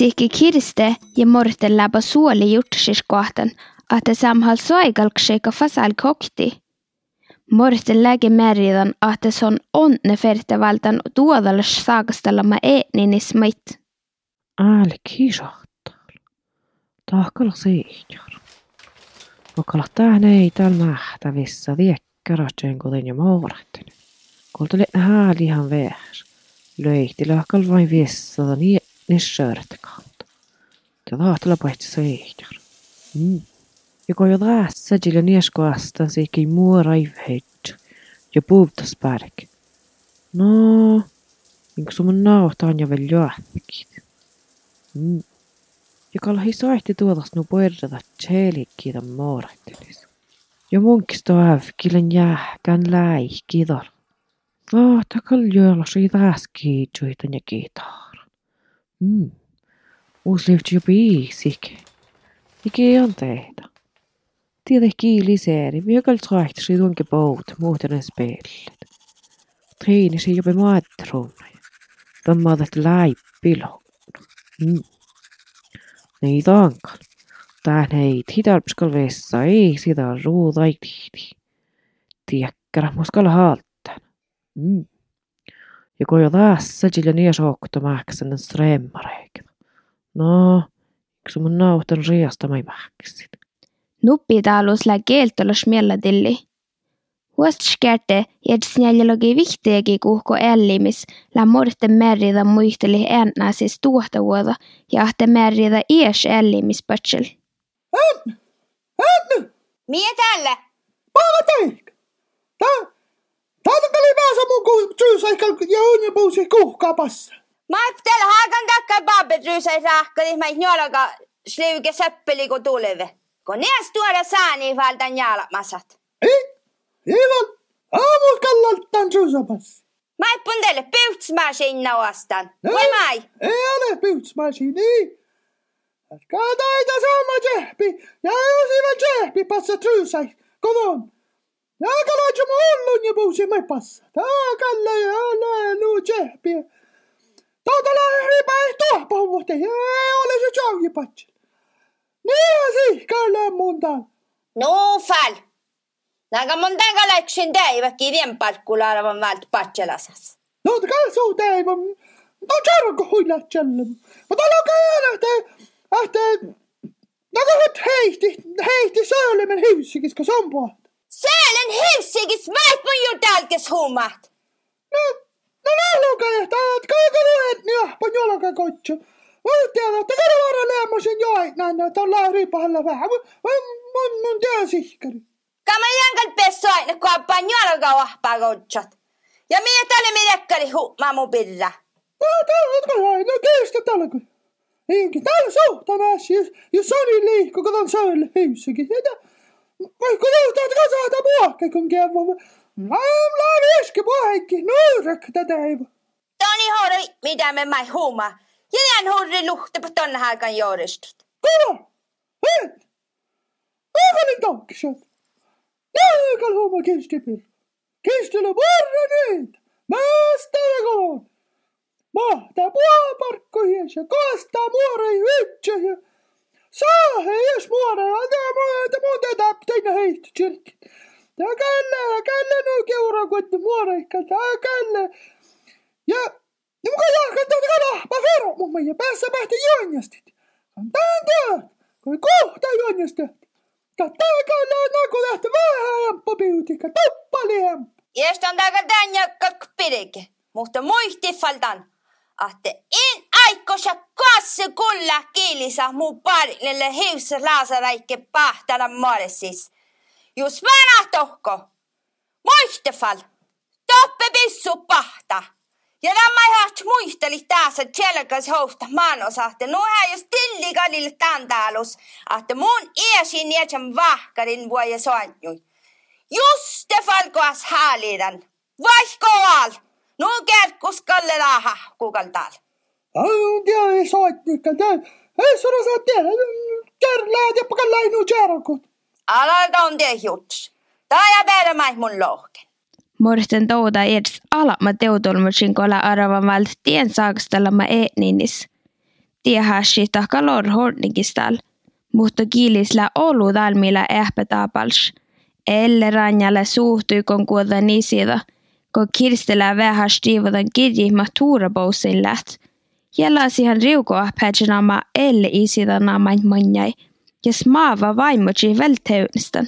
Siikki kirste ja morten läpä suoli juttusiskohtan, että samhal soikalksika fasal kokti. Morten läge meridan, että se on onne fertevaltan tuodallas saakastelama eetninis mait. Ääli kisahtaa. Tahkalla siihjar. Vakalla tähän ei täällä nähtävissä viekkäratsen kuten jo maurattin. Kulta lehtä häälihan vähäs. Löihti lahkal vain viessada niin nissörte kautta. Ja tahtella pohti siihjar. Mm. Ja kun jo tässä jillä nieskoasta siikki muu raivheit ja puhtas pärk. No, niin kuin sun nauhtaan ja vielä johtakit. Mm. Ja kalhi soihti tuotas nu puerrata tseelikkiitä moorattelis. Ja munkista ävkilen jähkän läihkidar. No, takal joilla siitä äskiitsuitan ja Hmm. 음, uslifti bísik. Ekki anda þetta. Þið ekki líseri, mjög allt rætt síðungi bót mútin að spil. Tríni sé jobbi matrúni. Það maður þetta læpilóknum. Hmm. Nýðangal. Það hei, tíðarp skal vissa ei síðan rúða í tíði. Tiekkarah muskalla haltan. Mm. Ja kun jo tässä sillä niin sokta mäksän stremmareikta. No, yksi mun nautan riasta mä mäksin. Nuppitaalus lä keeltolos mielladilli. Huostskerte jädsnäljälogi vihteegi kuhko ällimis lä morte merrida muisteli ennäsis tuohtavuoda ja ahte merrida ies ällimis pötsel. Än! Än! Mie täällä? Paava teik! Tää... Tuli päässä mun ku... Tyysäikäl ja unja puusi kuhkaa passa. Mä täällä haakan takka paapetryysä rahkali mä njolaga sliuke seppeli kun tuleve. Kun näs tuoda saani valtan jalmasat. Ei? Ivan! Aamus kallaltaan tyysäpäs. passa. Mä pun teille. No. Voi mai. Ei ole pyytsmasiini. Ätkä taita sama jehpi. Ja usiva jehpi passa tyysäi. Kovon. Kalaitse mun ja puusi mä passa. Tää kalle ja älä nuu jehpi. Tauta lähri päin tuohpa vuote. Ei ole se jauhi patsi. Niin si, kalle mun täällä. No fal. Naga mun tanga läksyn täivä kirjan parkkulla olevan valt patselasas. No te kalsuu teivä. No jarko huilla jälle. Mutta loka ähtä. Ähtä. Naga hut heitti. Heitti söölemen hyysikis, kun se on puhta. Sälen hivsigis väit mun ju tälkes hummat. No, no lauluka ja taat kaikki niin ahpa jolka kotsu. Mä tiedän, että karvaara leemasin joit näin, että on lauri pahalla vähän. Mun, mun, mun tää sihkari. Kama jankal pesso aina kuoppa njolga wahpa kotsat. Ja mie tälle midekkari humma mun pirra. No, tää on kai no keistä tällä kun. Eikä täällä suhtamassa, jos, jos Sony liikkuu, kun on sööllä hyysikin. Vai kun joutaa kasata muokka, kun käy. Laam, laam, iski muokki, nuurak tätä ei voi. Toni hori, mitä me mai humma. Ja nän hurri luhte på tonne halkan joudustut. Kova! Hei! Onko nyt tankkisat? Näkal homma kistipil. Kistillä varra niitä. Mästää kolon. Mahtaa puoparkkoja ja kastaa muorei ja saa jos muorei. Antaa muuta täpteinä heistä kirkki. Tää källe, källe nuu keura kuitti muoreikka. Tää källe. Ja ja muka jahkan tätä kalaa. Mä vero mun meidän päässä pähti juonjastit. Tää tää. Kui kohta juonjastit. Tätä källe nagu lähti vähän jämppa piutika. Tuppali jämppa. Jestan taga tän jakkat pidike. Mutta muisti faltan. Ahte en aikosa kasse kulla kiilisa muu parille hiussa laasaraikke pahtana moresis. Jos vanha tohko. Muistefal. Toppe pissu pahta. Ja nämä ihan muisteli tässä tjelkas housta maanosahte. No hän jos tillikalille tantaalus. Että mun iäsi nietsän vahkarin vuoja soannui. Just det falkoas haalidan. Vaihkoal. No kerkkus kalle laha kukaltaal. Tiedä, ei sulla saa tiedä. Kärläät ja pakalainu kärkut. Alalta on te juts. Tää ja päädä mai mun lohken. Morten touda eds alama teutolmusin kola aravan valt tien saakastelama eetninis. Tiehäsi takalor hornikistal, mutta kiilisllä olu dalmilla ehpetapals. Elle ranjalle suhtui kon kuoda nisida, kun kirstelä vähän stiivodan kirjihma tuurabousin läht. Jällasihan riukoa pätsinama elle isida namain manjai, ja smaava vaimoji välteynstan.